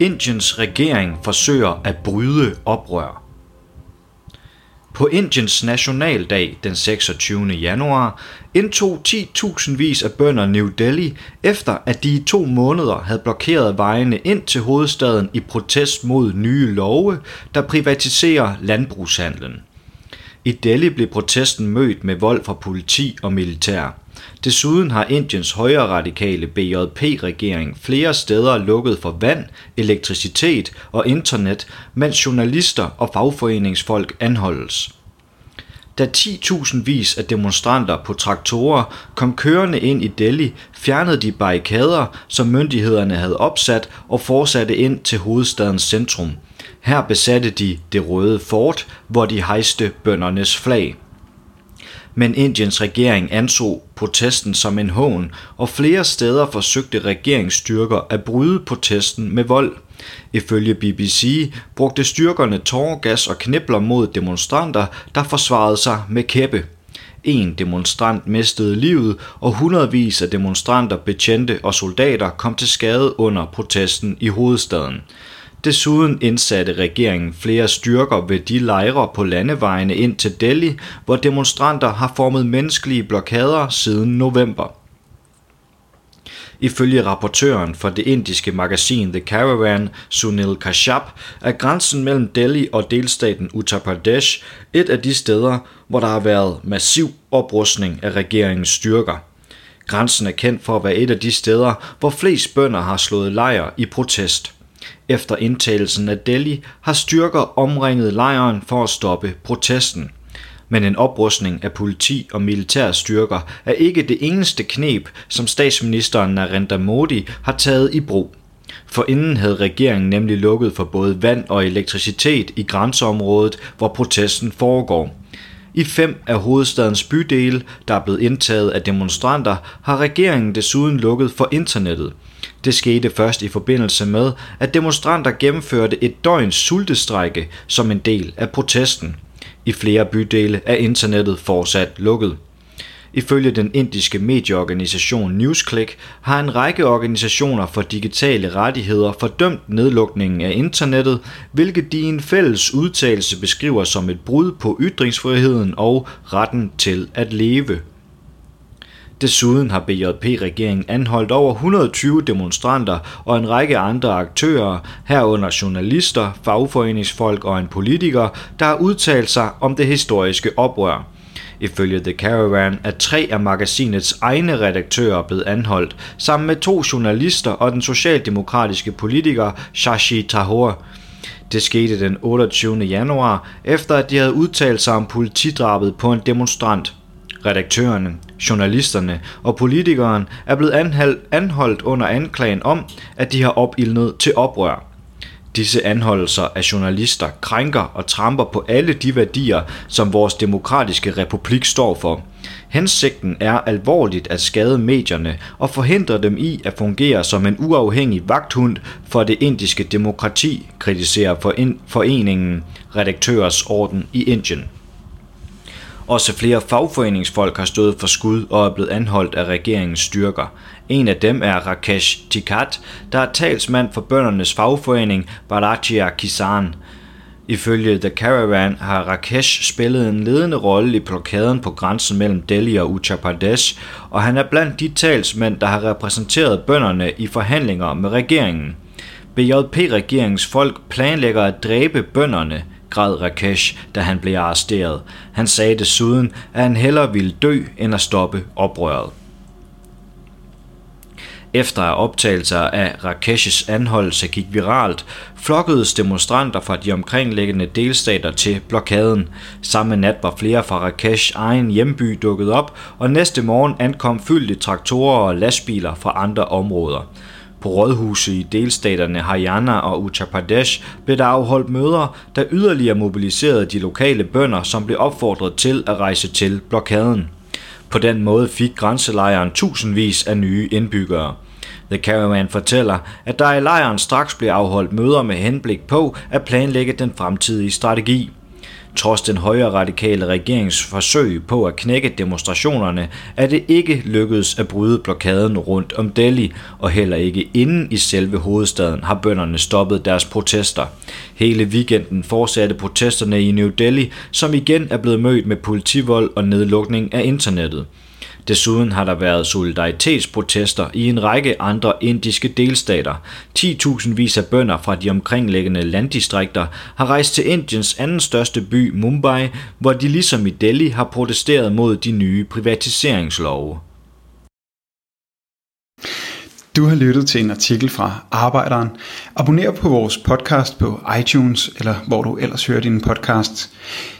Indiens regering forsøger at bryde oprør. På Indiens nationaldag den 26. januar indtog 10.000 vis af bønder New Delhi, efter at de i to måneder havde blokeret vejene ind til hovedstaden i protest mod nye love, der privatiserer landbrugshandlen. I Delhi blev protesten mødt med vold fra politi og militær. Desuden har Indiens højre radikale BJP-regering flere steder lukket for vand, elektricitet og internet, mens journalister og fagforeningsfolk anholdes. Da 10.000 vis af demonstranter på traktorer kom kørende ind i Delhi, fjernede de barrikader, som myndighederne havde opsat og fortsatte ind til hovedstadens centrum. Her besatte de det røde fort, hvor de hejste bøndernes flag men Indiens regering anså protesten som en hån, og flere steder forsøgte regeringsstyrker at bryde protesten med vold. Ifølge BBC brugte styrkerne tårgas og knibler mod demonstranter, der forsvarede sig med kæppe. En demonstrant mistede livet, og hundredvis af demonstranter, betjente og soldater kom til skade under protesten i hovedstaden. Desuden indsatte regeringen flere styrker ved de lejre på landevejene ind til Delhi, hvor demonstranter har formet menneskelige blokader siden november. Ifølge rapportøren for det indiske magasin The Caravan, Sunil Kashyap, er grænsen mellem Delhi og delstaten Uttar Pradesh et af de steder, hvor der har været massiv oprustning af regeringens styrker. Grænsen er kendt for at være et af de steder, hvor flest bønder har slået lejr i protest. Efter indtagelsen af Delhi har styrker omringet lejren for at stoppe protesten. Men en oprustning af politi og militære styrker er ikke det eneste knep, som statsministeren Narendra Modi har taget i brug. For inden havde regeringen nemlig lukket for både vand og elektricitet i grænseområdet, hvor protesten foregår. I fem af hovedstadens bydele, der er blevet indtaget af demonstranter, har regeringen desuden lukket for internettet – det skete først i forbindelse med, at demonstranter gennemførte et døgns sultestrække som en del af protesten. I flere bydele er internettet fortsat lukket. Ifølge den indiske medieorganisation NewsClick har en række organisationer for digitale rettigheder fordømt nedlukningen af internettet, hvilket de i en fælles udtalelse beskriver som et brud på ytringsfriheden og retten til at leve. Desuden har BJP-regeringen anholdt over 120 demonstranter og en række andre aktører, herunder journalister, fagforeningsfolk og en politiker, der har udtalt sig om det historiske oprør. Ifølge The Caravan er tre af magasinets egne redaktører blevet anholdt, sammen med to journalister og den socialdemokratiske politiker Shashi Tahor. Det skete den 28. januar, efter at de havde udtalt sig om politidrabet på en demonstrant. Redaktørerne, journalisterne og politikeren er blevet anholdt under anklagen om, at de har opildnet til oprør. Disse anholdelser af journalister krænker og tramper på alle de værdier, som vores demokratiske republik står for. Hensigten er alvorligt at skade medierne og forhindre dem i at fungere som en uafhængig vagthund for det indiske demokrati, kritiserer foreningen Redaktørers Orden i Indien. Også flere fagforeningsfolk har stået for skud og er blevet anholdt af regeringens styrker. En af dem er Rakesh Tikat, der er talsmand for bøndernes fagforening Bharatiya Kisan. Ifølge The Caravan har Rakesh spillet en ledende rolle i blokaden på grænsen mellem Delhi og Uttar Pradesh, og han er blandt de talsmænd, der har repræsenteret bønderne i forhandlinger med regeringen. BJP-regeringens folk planlægger at dræbe bønderne, græd Rakesh, da han blev arresteret. Han sagde desuden, at han hellere ville dø end at stoppe oprøret. Efter at optagelser af Rakeshs anholdelse gik viralt, flokkedes demonstranter fra de omkringliggende delstater til blokaden. Samme nat var flere fra Rakeshs egen hjemby dukket op, og næste morgen ankom fyldte traktorer og lastbiler fra andre områder. På rådhuse i delstaterne Haryana og Uttar Pradesh blev der afholdt møder, der yderligere mobiliserede de lokale bønder, som blev opfordret til at rejse til blokaden. På den måde fik grænselejren tusindvis af nye indbyggere. The Caravan fortæller, at der i lejren straks blev afholdt møder med henblik på at planlægge den fremtidige strategi. Trods den højre radikale regerings forsøg på at knække demonstrationerne, er det ikke lykkedes at bryde blokaden rundt om Delhi, og heller ikke inden i selve hovedstaden har bønderne stoppet deres protester. Hele weekenden fortsatte protesterne i New Delhi, som igen er blevet mødt med politivold og nedlukning af internettet. Desuden har der været solidaritetsprotester i en række andre indiske delstater. 10.000 vis af bønder fra de omkringliggende landdistrikter har rejst til Indiens anden største by, Mumbai, hvor de ligesom i Delhi har protesteret mod de nye privatiseringslove. Du har lyttet til en artikel fra Arbejderen. Abonner på vores podcast på iTunes, eller hvor du ellers hører din podcast.